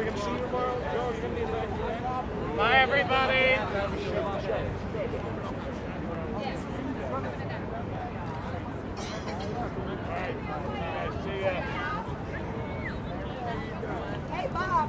we going to see you tomorrow? Joe, you going to be? Bye, everybody. Hey, Bob.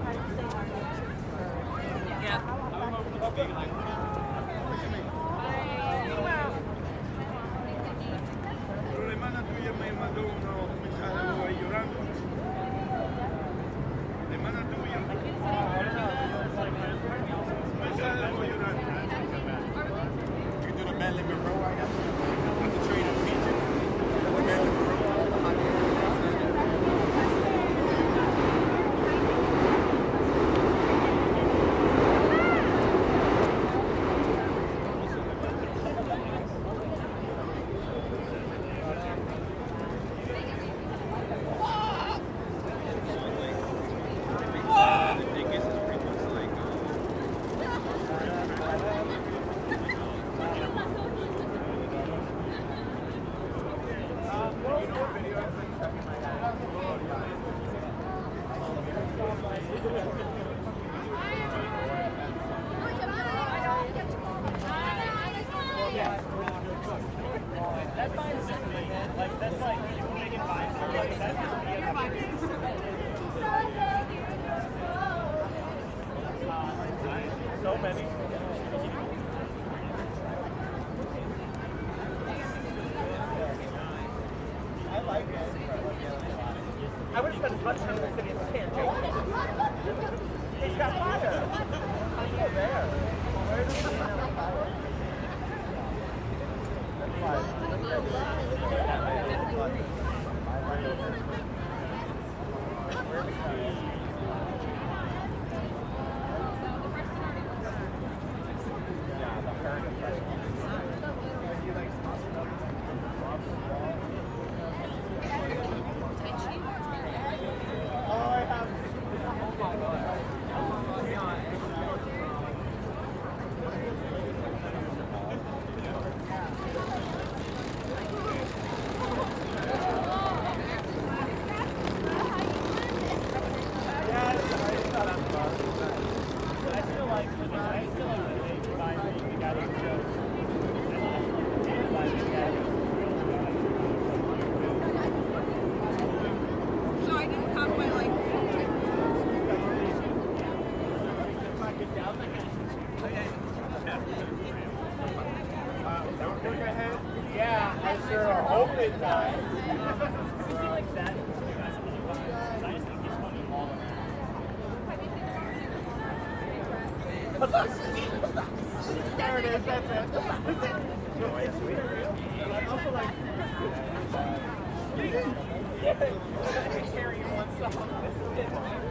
I would have spent as much time in the city as I can, He's got fire. I'm still. Where is he now? There it is, that's it. No. I also like... Carry one song.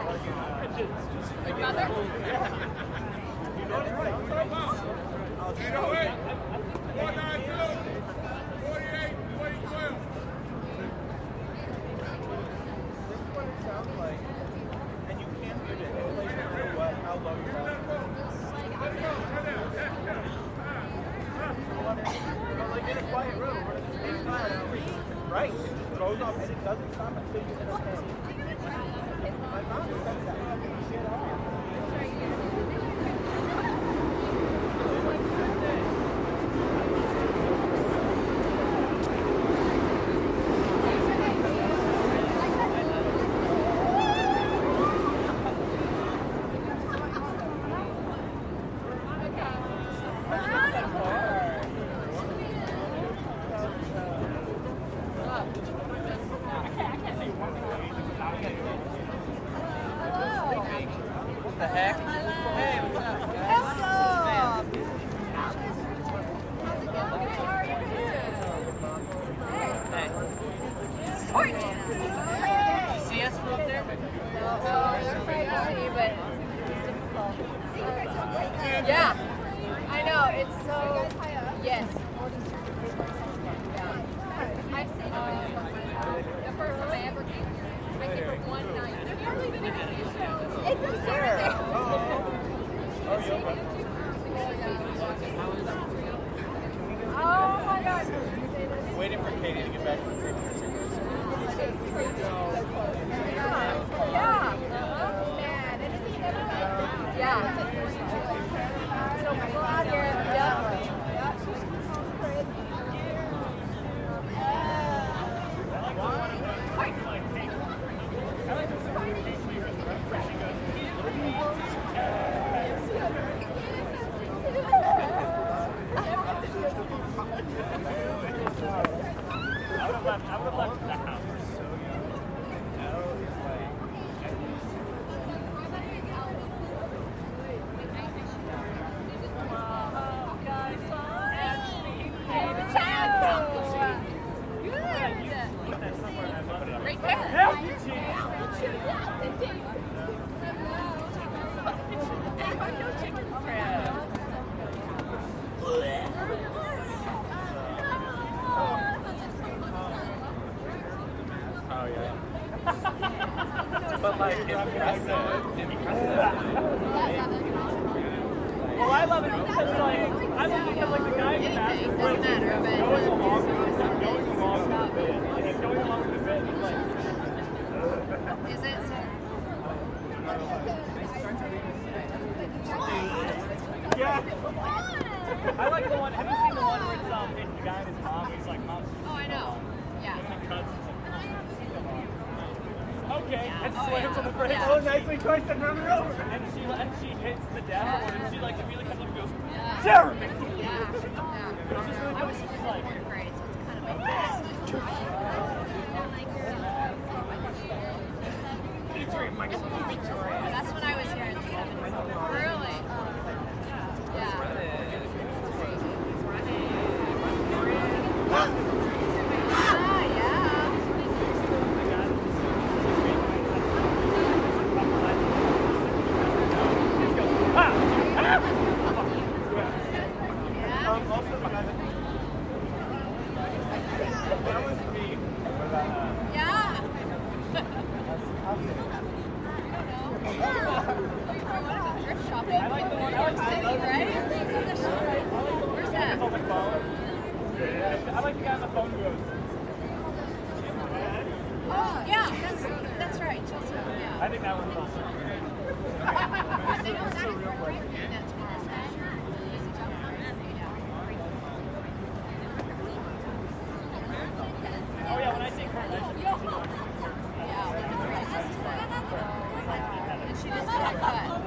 Your mother? you know it. doesn't stop until you hit a pay. My mom says that. Shit off. Well, I love it. Because, like, I think because, like, the guy in the mask is like, going along with and slams on the brakes. Yeah. Oh, nicely twice and run over. And she and she hits the dashboard and she like immediately comes up and goes, yeah. Jeremy. Yeah. yeah. I was in fourth grade, so it's kind of like this. Oh, Victoria, Michael. Victoria. I think that one's awesome. oh yeah, when I take yeah. yeah. She just cut.